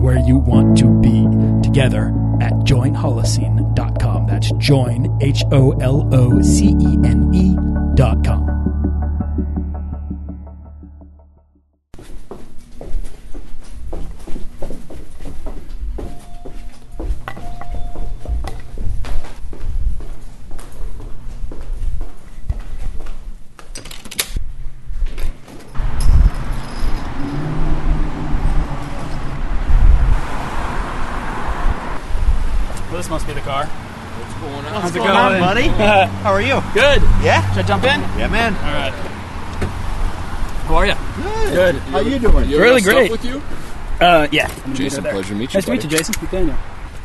where you want to be together at joinholocene.com. That's join, H O L O C E N E.com. car. What's going on? How's it going on, buddy? How are you? Good. Yeah? Should I jump in? Yeah, man. All right. How are you? Good. Good. How you doing? You ever Really got stuff great. with you? Uh, yeah. I'm Jason, there. pleasure to meet you. Nice to meet you, Jason. Nathaniel.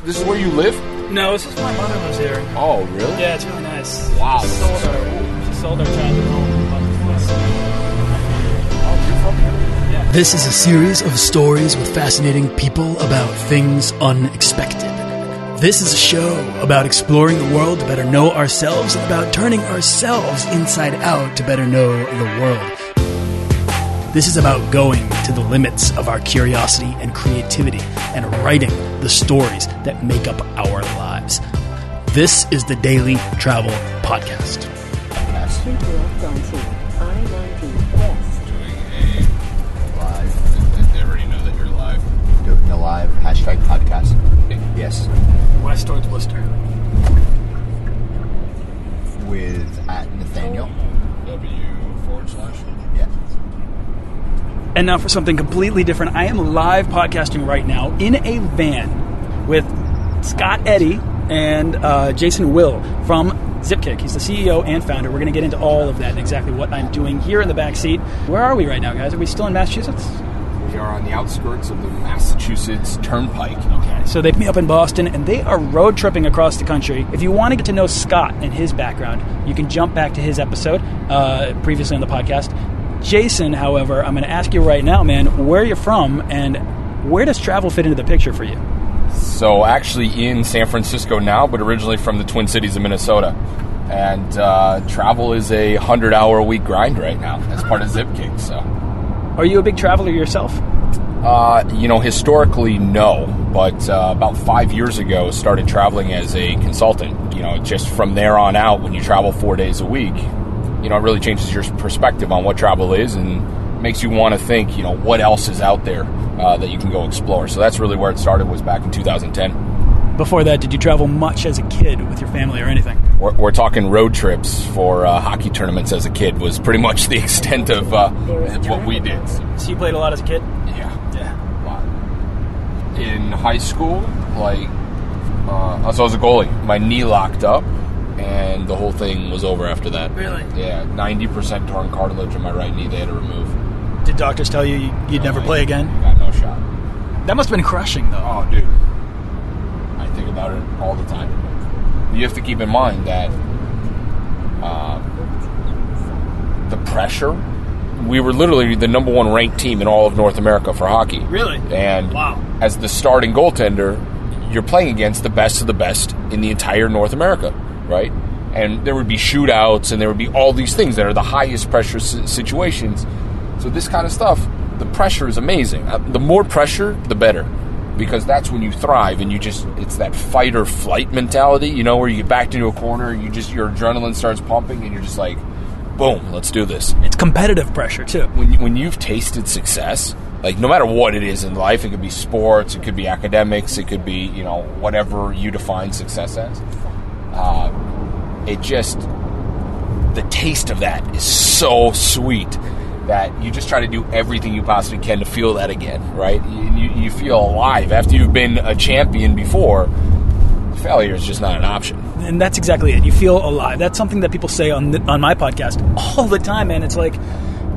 This is where you live? No, this is my mother lives here. Oh, really? Yeah, it's really nice. Wow. She sold our, she sold our childhood home. This is a series of stories with fascinating people about things unexpected. This is a show about exploring the world to better know ourselves and about turning ourselves inside out to better know the world. This is about going to the limits of our curiosity and creativity and writing the stories that make up our lives. This is the Daily Travel Podcast. Live. Doing a live hashtag podcast. Yes. West towards Worcester. With at Nathaniel. W forward slash. Yeah. And now for something completely different. I am live podcasting right now in a van with Scott Eddy and uh, Jason Will from Zipkick. He's the CEO and founder. We're going to get into all of that and exactly what I'm doing here in the back seat. Where are we right now, guys? Are we still in Massachusetts? We are on the outskirts of the Massachusetts Turnpike. Okay. So they put me up in Boston, and they are road tripping across the country. If you want to get to know Scott and his background, you can jump back to his episode uh, previously on the podcast. Jason, however, I'm going to ask you right now, man, where you're from and where does travel fit into the picture for you? So, actually in San Francisco now, but originally from the Twin Cities of Minnesota. And uh, travel is a 100 hour a week grind right now as part of Zipkick. So, Are you a big traveler yourself? Uh, you know, historically, no. But uh, about five years ago, started traveling as a consultant. You know, just from there on out, when you travel four days a week, you know, it really changes your perspective on what travel is and makes you want to think, you know, what else is out there uh, that you can go explore. So that's really where it started. Was back in 2010. Before that, did you travel much as a kid with your family or anything? We're, we're talking road trips for uh, hockey tournaments as a kid. Was pretty much the extent of uh, what we did. So, you played a lot as a kid? yeah. Yeah. A lot. In high school, like, uh, so I was a goalie. My knee locked up, and the whole thing was over after that. Really? Yeah, ninety percent torn cartilage in my right knee. They had to remove. Did doctors tell you you'd never play again? Got no shot. That must have been crushing, though. Oh, dude, I think about it all the time. You have to keep in mind that uh, the pressure. We were literally the number one ranked team in all of North America for hockey. Really? And Wow. as the starting goaltender, you're playing against the best of the best in the entire North America, right? And there would be shootouts and there would be all these things that are the highest pressure s- situations. So this kind of stuff, the pressure is amazing. Uh, The more pressure, the better. Because that's when you thrive and you just it's that fight or flight mentality, you know, where you get backed into a corner, you just your adrenaline starts pumping and you're just like, boom, let's do this It's competitive pressure, too. when you, when you've tasted success, like no matter what it is in life, it could be sports, it could be academics, it could be you know whatever you define success as. Uh, it just the taste of that is so sweet that you just try to do everything you possibly can to feel that again, right? You, you, feel alive after you've been a champion before. Failure is just not an option. and that's exactly it. You feel alive. That's something that people say on the, on my podcast all the time, man. It's like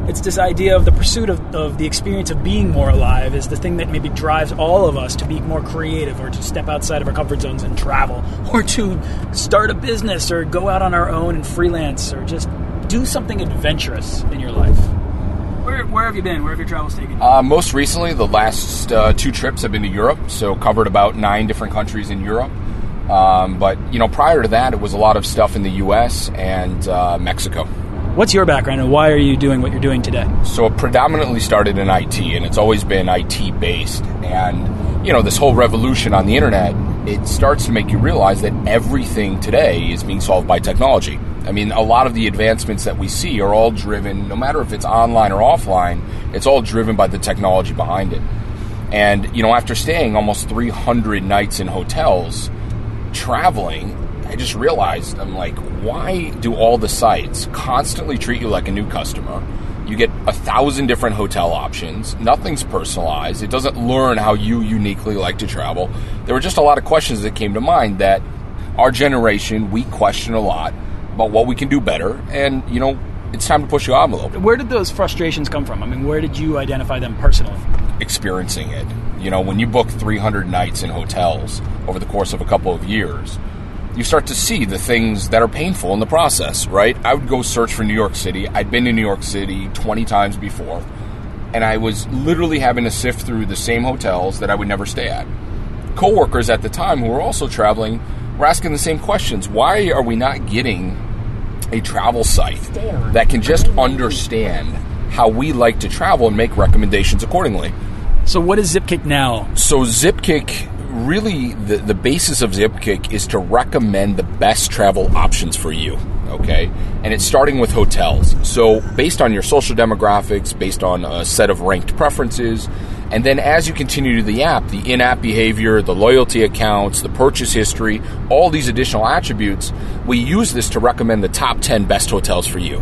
it's this idea of the pursuit of, of the experience of being more alive is the thing that maybe drives all of us to be more creative or to step outside of our comfort zones and travel or to start a business or go out on our own and freelance or just do something adventurous in your life. Where, where have you been? Where have your travels taken you? Uh, most recently, the last uh, two trips have been to Europe, so covered about nine different countries in Europe. Um, but you know, prior to that, it was a lot of stuff in the U.S. and uh, Mexico. What's your background and why are you doing what you're doing today? So it predominantly started in IT, and it's always been IT based. And you know, this whole revolution on the internet, it starts to make you realize that everything today is being solved by technology. I mean, a lot of the advancements that we see are all driven, no matter if it's online or offline, it's all driven by the technology behind it. And, you know, after staying almost 300 nights in hotels, traveling, I just realized, I'm like, why do all the sites constantly treat you like a new customer? You get a thousand different hotel options. Nothing's personalized. It doesn't learn how you uniquely like to travel. There were just a lot of questions that came to mind that our generation, we question a lot about what we can do better. And, you know, it's time to push the envelope. Where did those frustrations come from? I mean, where did you identify them personally? experiencing it. You know, when you book 300 nights in hotels over the course of a couple of years, you start to see the things that are painful in the process, right? I would go search for New York City. I'd been to New York City 20 times before, and I was literally having to sift through the same hotels that I would never stay at. Coworkers at the time who were also traveling were asking the same questions. Why are we not getting a travel site that can just understand how we like to travel and make recommendations accordingly? So, what is Zipkick now? So Zipkick really the, the basis of Zipkick is to recommend the best travel options for you. Okay, and it's starting with hotels. So based on your social demographics, based on a set of ranked preferences, and then as you continue to the app, the in-app behavior, the loyalty accounts, the purchase history, all these additional attributes, we use this to recommend the top 10 best hotels for you.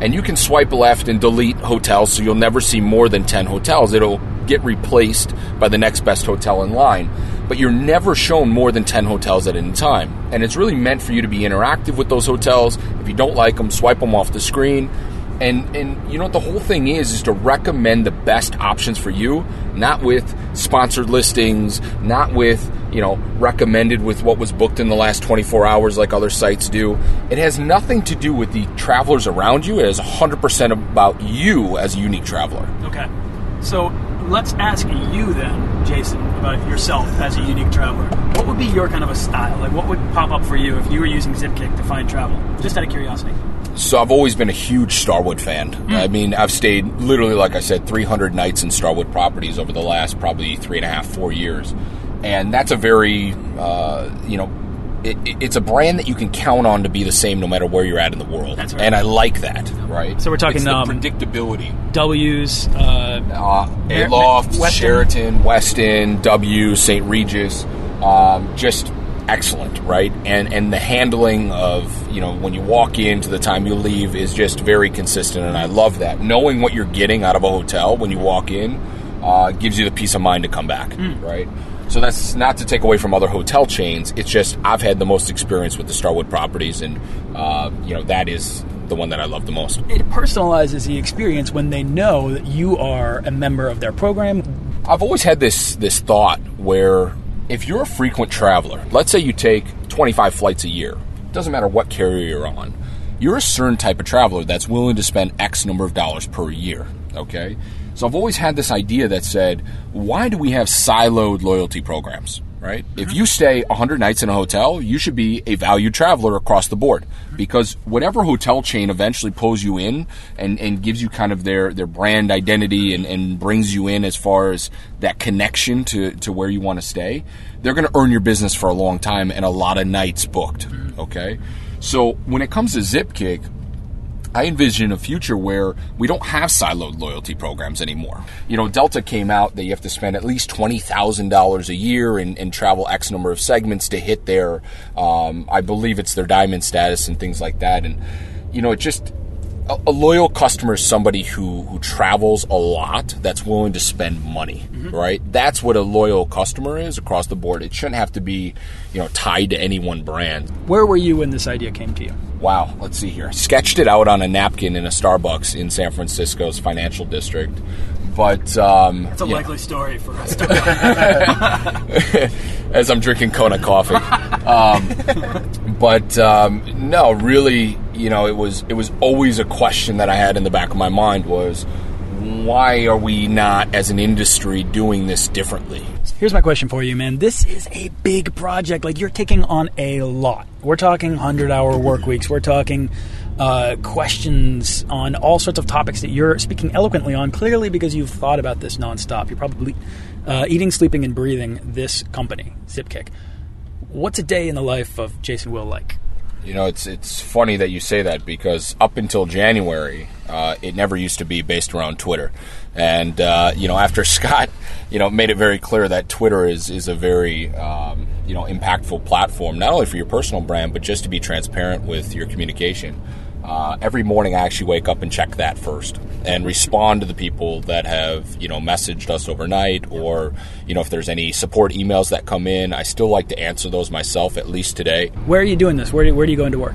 And you can swipe left and delete hotels so you'll never see more than 10 hotels. It'll get replaced by the next best hotel in line. But you're never shown more than 10 hotels at any time. And it's really meant for you to be interactive with those hotels. If you don't like them, swipe them off the screen. And, and you know what the whole thing is is to recommend the best options for you, not with sponsored listings, not with you know recommended with what was booked in the last 24 hours like other sites do. It has nothing to do with the travelers around you. It is 100% about you as a unique traveler. Okay. So, let's ask you then, Jason, about yourself as a unique traveler. What would be your kind of a style? Like, what would pop up for you if you were using Zipkick to find travel? Just out of curiosity. So I've always been a huge Starwood fan. I mean, I've stayed literally, like I said, 300 nights in Starwood properties over the last probably three and a half, four years, and that's a very, uh, you know, it, it- it's a brand that you can count on to be the same no matter where you're at in the world. That's right. And I like that, right? So we're talking, um, predictability. W's, uh, Uh, Aloft, Westin. Sheraton, Westin, W, St. Regis, um, just excellent, right? And and the handling of you know when you walk in to the time you leave is just very consistent, and I love that. Knowing what you're getting out of a hotel when you walk in uh, gives you the peace of mind to come back, right? So that's not to take away from other hotel chains. It's just I've had the most experience with the Starwood properties, and uh, you know that is the one that I love the most. it personalizes the experience when they know that you are a member of their program. I've always had this this thought where if you're a frequent traveler, let's say you take 25 flights a year, doesn't matter what carrier you're on, you're a certain type of traveler that's willing to spend X number of dollars per year. Okay, so I've always had this idea that said, why do we have siloed loyalty programs? Right? If uh-huh. you stay 100 nights in a hotel, you should be a valued traveler across the board mm-hmm. because whatever hotel chain eventually pulls you in and, and gives you kind of their, their brand identity and, and brings you in as far as that connection to, to where you want to stay, they're going to earn your business for a long time and a lot of nights booked. Mm-hmm. Okay? So when it comes to Zipkick, I envision a future where we don't have siloed loyalty programs anymore. You know, Delta came out that you have to spend at least twenty thousand dollars a year and, and travel X number of segments to hit their, um, I believe it's their diamond status and things like that. And you know, it just a, a loyal customer is somebody who, who travels a lot that's willing to spend money, right? That's what a loyal customer is across the board. It shouldn't have to be, you know, tied to any one brand. Where were you when this idea came to you? Wow, let's see here. Sketched it out on a napkin in a Starbucks in San Francisco's financial district. But um, It's a likely story for us to as I'm drinking Kona coffee. Um, but um, no, really, you know, it was it was always a question that I had in the back of my mind was why are we not as an industry doing this differently? Here's my question for you, man. This is a big project. Like, you're taking on a lot. We're talking 100 hour work weeks. We're talking uh, questions on all sorts of topics that you're speaking eloquently on, clearly because you've thought about this nonstop. You're probably uh, eating, sleeping, and breathing this company, Zipkick. What's a day in the life of Jason Will like? You know, it's it's funny that you say that because up until January, uh, it never used to be based around Twitter, and uh, you know, after Scott, you know, made it very clear that Twitter is is a very um, you know impactful platform not only for your personal brand but just to be transparent with your communication. Uh, every morning, I actually wake up and check that first and respond to the people that have you know messaged us overnight, or you know if there's any support emails that come in. I still like to answer those myself at least today. Where are you doing this? Where do, where do you go into work?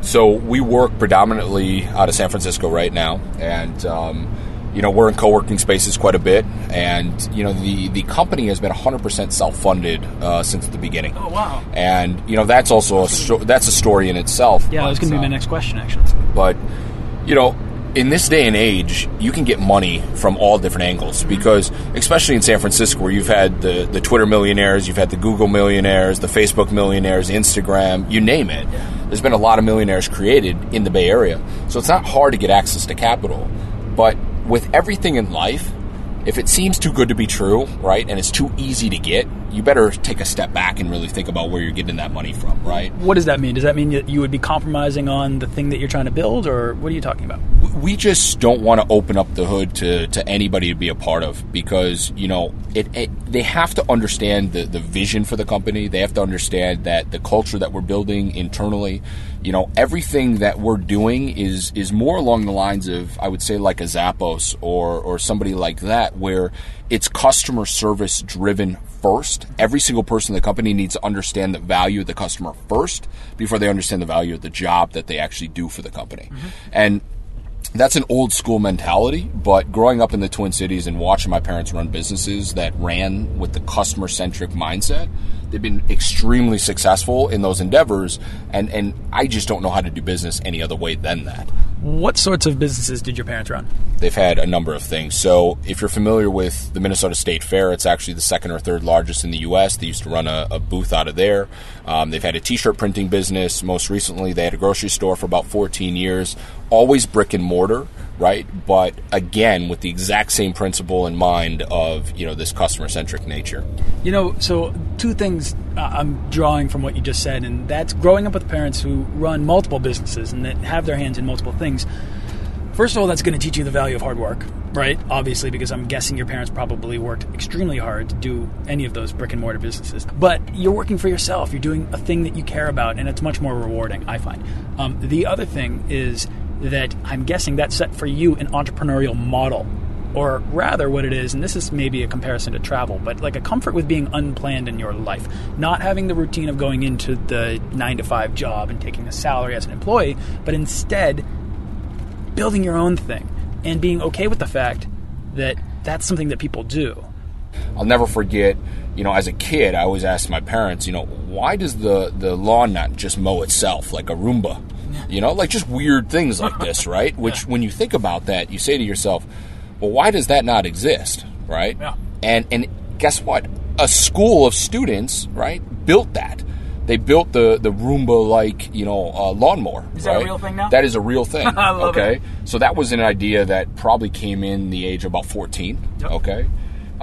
So we work predominantly out of San Francisco right now, and um, you know we're in co-working spaces quite a bit, and you know the the company has been 100% self-funded uh, since the beginning. Oh, wow. And you know that's also a sto- that's a story in itself. Yeah, that was going to be my uh, next question, actually. but you know in this day and age you can get money from all different angles because especially in san francisco where you've had the, the twitter millionaires you've had the google millionaires the facebook millionaires instagram you name it there's been a lot of millionaires created in the bay area so it's not hard to get access to capital but with everything in life if it seems too good to be true right and it's too easy to get you better take a step back and really think about where you're getting that money from right What does that mean? Does that mean that you would be compromising on the thing that you're trying to build, or what are you talking about? We just don't want to open up the hood to, to anybody to be a part of because you know it, it they have to understand the, the vision for the company. They have to understand that the culture that we're building internally you know everything that we're doing is is more along the lines of I would say like a Zappos or or somebody like that where it's customer service driven first. Every single person in the company needs to understand the value of the customer first before they understand the value of the job that they actually do for the company. Mm-hmm. And that's an old school mentality, but growing up in the Twin Cities and watching my parents run businesses that ran with the customer centric mindset, they've been extremely successful in those endeavors. And, and I just don't know how to do business any other way than that. What sorts of businesses did your parents run? They've had a number of things. So, if you're familiar with the Minnesota State Fair, it's actually the second or third largest in the U.S. They used to run a, a booth out of there. Um, they've had a t shirt printing business. Most recently, they had a grocery store for about 14 years, always brick and mortar, right? But again, with the exact same principle in mind of, you know, this customer centric nature. You know, so two things uh, I'm drawing from what you just said, and that's growing up with parents who run multiple businesses and that have their hands in multiple things. First of all, that's going to teach you the value of hard work, right? Obviously, because I'm guessing your parents probably worked extremely hard to do any of those brick and mortar businesses. But you're working for yourself. You're doing a thing that you care about, and it's much more rewarding, I find. Um, the other thing is that I'm guessing that set for you an entrepreneurial model or rather what it is, and this is maybe a comparison to travel, but like a comfort with being unplanned in your life, not having the routine of going into the nine to five job and taking a salary as an employee, but instead building your own thing and being okay with the fact that that's something that people do. I'll never forget, you know, as a kid, I always asked my parents, you know, why does the, the lawn not just mow itself like a Roomba? You know, like just weird things like this, right? Which, when you think about that, you say to yourself, well, why does that not exist, right? Yeah. And and guess what? A school of students, right, built that. They built the the Roomba like you know uh, lawnmower. Is that a real thing now? That is a real thing. I love okay, it. so that was an idea that probably came in the age of about fourteen. Yep. Okay.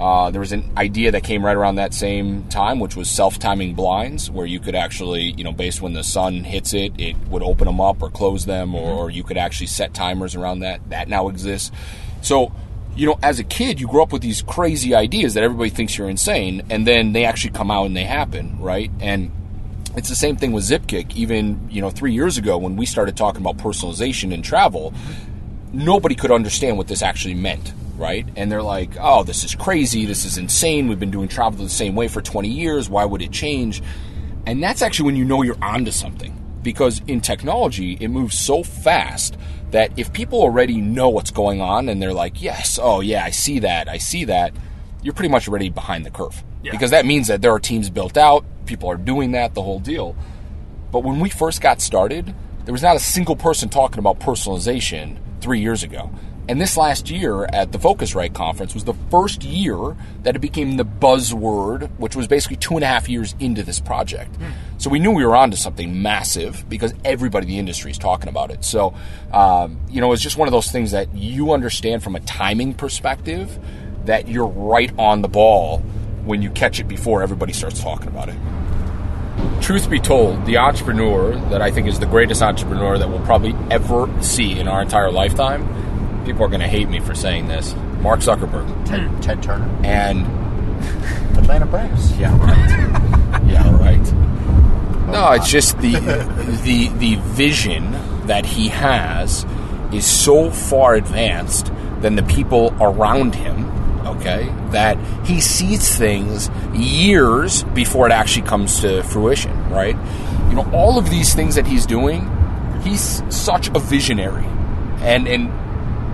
Uh, there was an idea that came right around that same time, which was self-timing blinds, where you could actually, you know, based when the sun hits it, it would open them up or close them, or, or you could actually set timers around that. That now exists. So, you know, as a kid, you grow up with these crazy ideas that everybody thinks you're insane, and then they actually come out and they happen, right? And It's the same thing with Zipkick. Even you know, three years ago when we started talking about personalization in travel, nobody could understand what this actually meant, right? And they're like, "Oh, this is crazy. This is insane. We've been doing travel the same way for 20 years. Why would it change?" And that's actually when you know you're onto something because in technology, it moves so fast that if people already know what's going on and they're like, "Yes, oh yeah, I see that. I see that." You're pretty much already behind the curve. Because that means that there are teams built out, people are doing that, the whole deal. But when we first got started, there was not a single person talking about personalization three years ago. And this last year at the Phocuswright conference was the first year that it became the buzzword, which was basically two and a half years into this project. So we knew we were onto something massive because everybody in the industry is talking about it. So, um, you know, it's just one of those things that you understand from a timing perspective that you're right on the ball when you catch it before everybody starts talking about it truth be told, the entrepreneur that I think is the greatest entrepreneur that we'll probably ever see in our entire lifetime, people are going to hate me for saying this, Mark Zuckerberg. Ted, hmm. Ted Turner, And Atlanta Braves. yeah, right. yeah, right. Oh, no, it's just the the the vision that he has is so far advanced than the people around him. Okay, that he sees things years before it actually comes to fruition. Right? You know, all of these things that he's doing, he's such a visionary, and and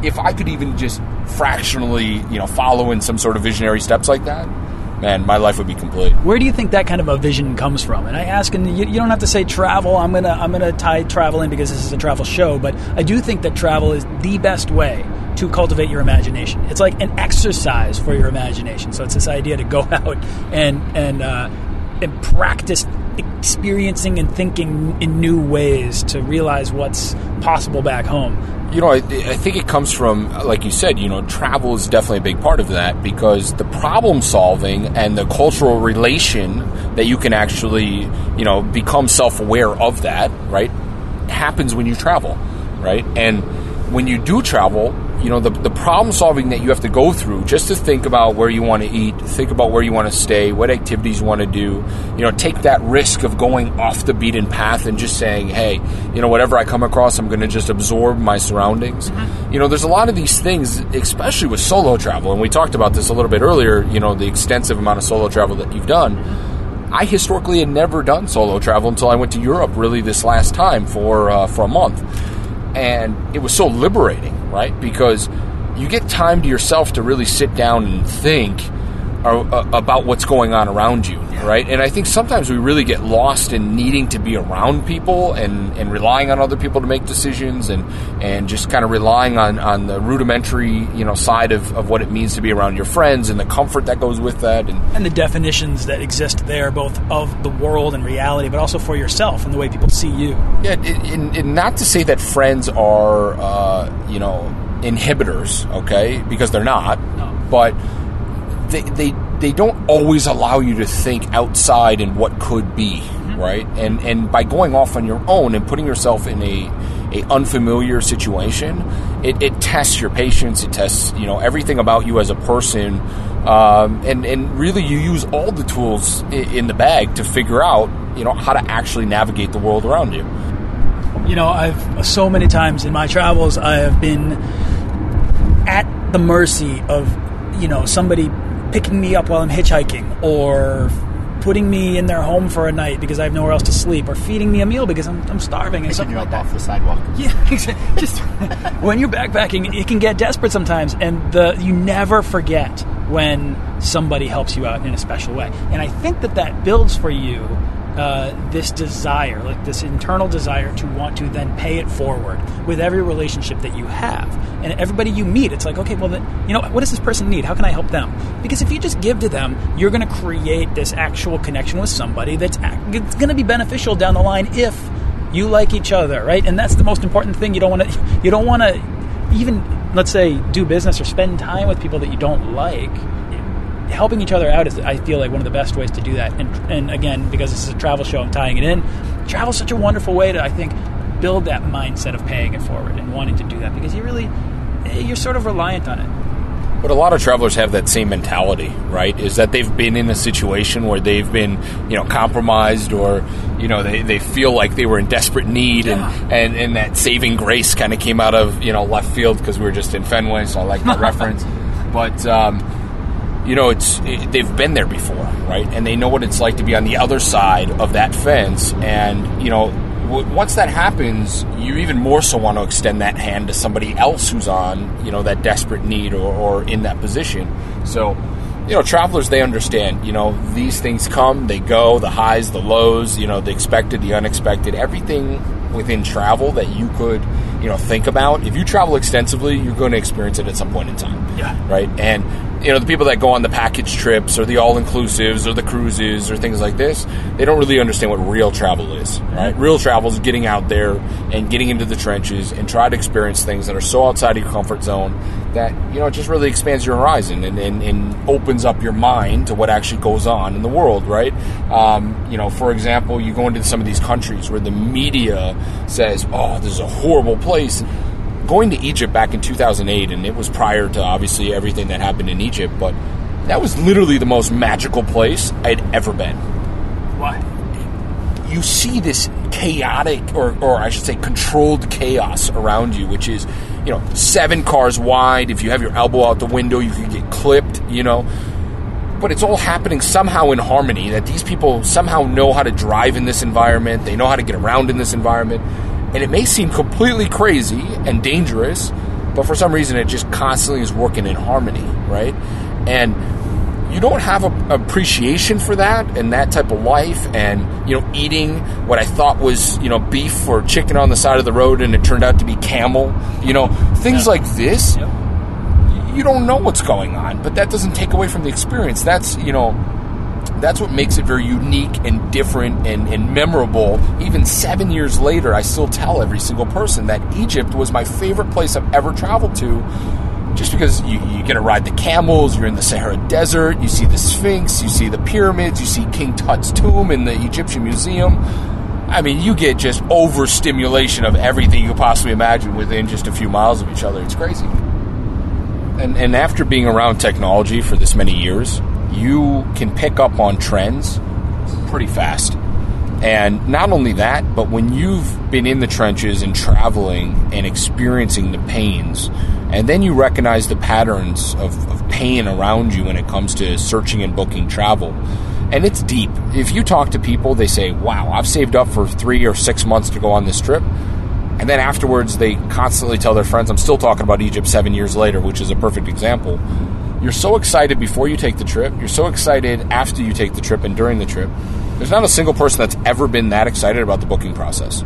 if I could even just fractionally, you know, follow in some sort of visionary steps like that, man, my life would be complete. Where do you think that kind of a vision comes from? And I ask, and you, you don't have to say travel. I'm gonna I'm gonna tie travel in because this is a travel show, but I do think that travel is the best way to cultivate your imagination. It's like an exercise for your imagination. So it's this idea to go out and and uh, and practice experiencing and thinking in new ways to realize what's possible back home. You know, I, I think it comes from, like you said, you know, travel is definitely a big part of that because the problem solving and the cultural relation that you can actually, you know, become self aware of that, right, happens when you travel, right? And when you do travel, you know, the, the problem solving that you have to go through just to think about where you want to eat, think about where you want to stay, what activities you want to do, you know, take that risk of going off the beaten path and just saying, hey, you know, whatever I come across, I'm going to just absorb my surroundings. You know, there's a lot of these things, especially with solo travel, and we talked about this a little bit earlier, you know, the extensive amount of solo travel that you've done. I historically had never done solo travel until I went to Europe really this last time for uh, for a month, and it was so liberating, right? Because you get time to yourself to really sit down and think uh, uh, about what's going on around you, right? And I think sometimes we really get lost in needing to be around people and, and relying on other people to make decisions and, and just kind of relying on, on the rudimentary, you know, side of, of what it means to be around your friends and the comfort that goes with that. And and the definitions that exist there, both of the world and reality, but also for yourself and the way people see you. Yeah, and, and not to say that friends are, uh, you know, inhibitors, okay, because they're not. But they, they they don't always allow you to think outside and what could be, right? And and by going off on your own and putting yourself in a a unfamiliar situation, it, it tests your patience. It tests you know everything about you as a person, um, and and really you use all the tools in, in the bag to figure out you know how to actually navigate the world around you. You know, I've so many times in my travels, I have been at the mercy of, you know, somebody picking me up while I'm hitchhiking or putting me in their home for a night because I have nowhere else to sleep or feeding me a meal because I'm, I'm starving and something you like up that. off the sidewalk. Yeah, exactly. just when you're backpacking, it can get desperate sometimes, and the you never forget when somebody helps you out in a special way. And I think that that builds for you uh, this desire, like this internal desire to want to then pay it forward with every relationship that you have, and everybody you meet. It's like, okay, well, then, you know, what does this person need? How can I help them? Because if you just give to them, you're going to create this actual connection with somebody that's it's going to be beneficial down the line if you like each other, right? And that's the most important thing. You don't want to, you don't want to even, let's say, do business or spend time with people that you don't like. Helping each other out is, I feel like, one of the best ways to do that. And, and again, because this is a travel show, I'm tying it in. Travel's such a wonderful way to, I think, build that mindset of paying it forward and wanting to do that because you really, you're sort of reliant on it. But a lot of travelers have that same mentality, right? Is that they've been in a situation where they've been, you know, compromised or, you know, they, they feel like they were in desperate need Yeah. and, and, and that saving grace kind of came out of, you know, left field because we were just in Fenway, so I like that reference. But, um, you know, it's it, they've been there before, right? And they know what it's like to be on the other side of that fence. And you know, w- once that happens, you even more so want to extend that hand to somebody else who's on, you know, that desperate need or, or in that position. So, you know, travelers they understand. You know, these things come, they go, the highs, the lows. You know, the expected, the unexpected, everything within travel that you could, you know, think about. If you travel extensively, you're going to experience it at some point in time Yeah. right? And you know, the people that go on the package trips or the all inclusives or the cruises or things like this, they don't really understand what real travel is, right? Real travel is getting out there and getting into the trenches and try to experience things that are so outside of your comfort zone that you know it just really expands your horizon and, and, and opens up your mind to what actually goes on in the world, right? Um, you know, for example, you go into some of these countries where the media says, "Oh, this is a horrible place." Going to Egypt back in 2008, and it was prior to obviously everything that happened in Egypt, but that was literally the most magical place I'd ever been. Why? You see this chaotic, or, or I should say, controlled chaos around you, which is, you know, seven cars wide. If you have your elbow out the window, you could get clipped, you know. But it's all happening somehow in harmony, that these people somehow know how to drive in this environment, they know how to get around in this environment. And it may seem completely crazy and dangerous, but for some reason it just constantly is working in harmony, right? And you don't have a appreciation for that and that type of life and you know eating what i thought was you know beef or chicken on the side of the road and it turned out to be camel you know things like this. You don't know what's going on but that doesn't take away from the experience. That's you know that's what makes it very unique and different and, and memorable. Even seven years later, I still tell every single person that Egypt was my favorite place I've ever traveled to. Just because you, you get to ride the camels, you're in the Sahara Desert, you see the Sphinx, you see the pyramids, you see King Tut's tomb in the Egyptian Museum. I mean, you get just overstimulation of everything you could possibly imagine within just a few miles of each other. It's crazy. And, and after being around technology for this many years, you can pick up on trends pretty fast. And not only that, but when you've been in the trenches and traveling and experiencing the pains, and then you recognize the patterns of, of pain around you when it comes to searching and booking travel, and it's deep. If you talk to people, they say, Wow, I've saved up for three or six months to go on this trip. And then afterwards, they constantly tell their friends, I'm still talking about Egypt seven years later, which is a perfect example. You're so excited before you take the trip. You're so excited after you take the trip and during the trip. There's not a single person that's ever been that excited about the booking process.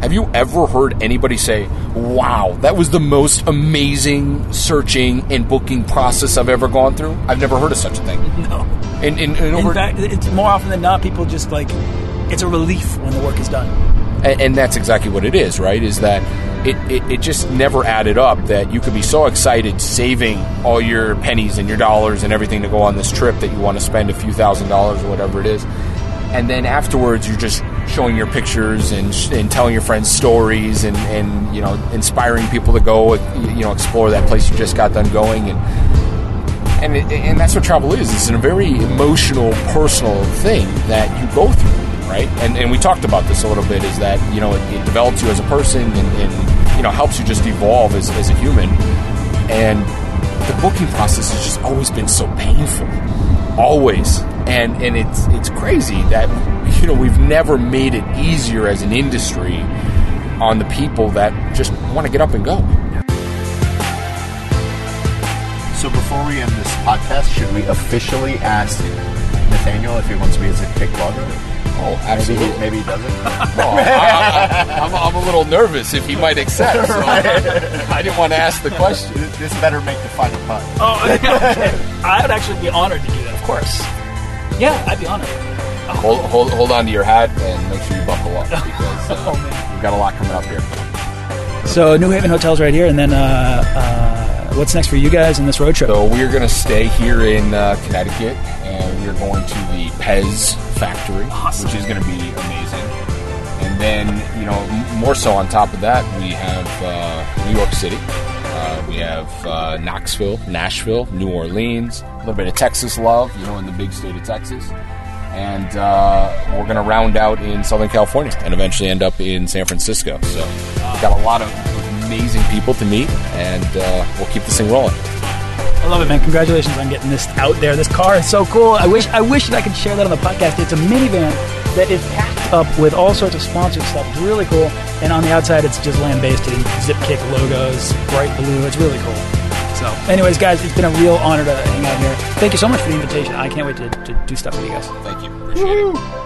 Have you ever heard anybody say, Wow, that was the most amazing searching and booking process I've ever gone through? I've never heard of such a thing. No. In, in, in In over, fact, it's more often than not, people just like, it's a relief when the work is done. And, and that's exactly what it is, right? Is that it, it, it just never added up that you could be so excited saving all your pennies and your dollars and everything to go on this trip that you want to spend a few thousand dollars or whatever it is. And then afterwards, you're just showing your pictures and, and telling your friends stories and, and you know inspiring people to go you know explore that place you just got done going and and it, and that's what travel is. It's a very emotional, personal thing that you go through, right? And and we talked about this a little bit. Is that you know it, it develops you as a person and, and you know helps you just evolve as, as a human. And the booking process has just always been so painful, always. And and it's it's crazy that you know we've never made it easier as an industry on the people that just want to get up and go. So before we end this podcast, should we officially ask Nathaniel if he wants to be his pick blogger? Oh, Maybe he, maybe he doesn't. Well, I, am I'm a little nervous if he might accept. So I didn't want to ask the question. This- this better make the final cut. Oh, okay. I would actually be honored to do that, of course. Yeah, I'd be honored. Hold, hold, hold on to your hat and make sure you buckle up because uh, Oh, we've got a lot coming up here. So, New Haven Hotel's right here, and then uh, uh, what's next for you guys in this road trip? So we're going to stay here in uh, Connecticut, and we're going to the Pez factory, Awesome. which is going to be amazing. And then, you know, m- more so on top of that, we have uh, New York City. Uh, we have uh, Knoxville, Nashville, New Orleans, a little bit of Texas love, you know, in the big state of Texas. And uh, we're going to round out in Southern California and eventually end up in San Francisco. So, we've got a lot of amazing people to meet, and uh, we'll keep this thing rolling. I love it, man. Congratulations on getting this out there. This car is so cool. I wish I wish that I could share that on the podcast. It's a minivan that is packed up with all sorts of sponsored stuff. It's really cool. And on the outside, it's just land based Zipkick logos, bright blue. It's really cool. So, anyways, guys, it's been a real honor to hang out here. Thank you so much for the invitation. I can't wait to, to do stuff with you guys. Thank you. Appreciate it.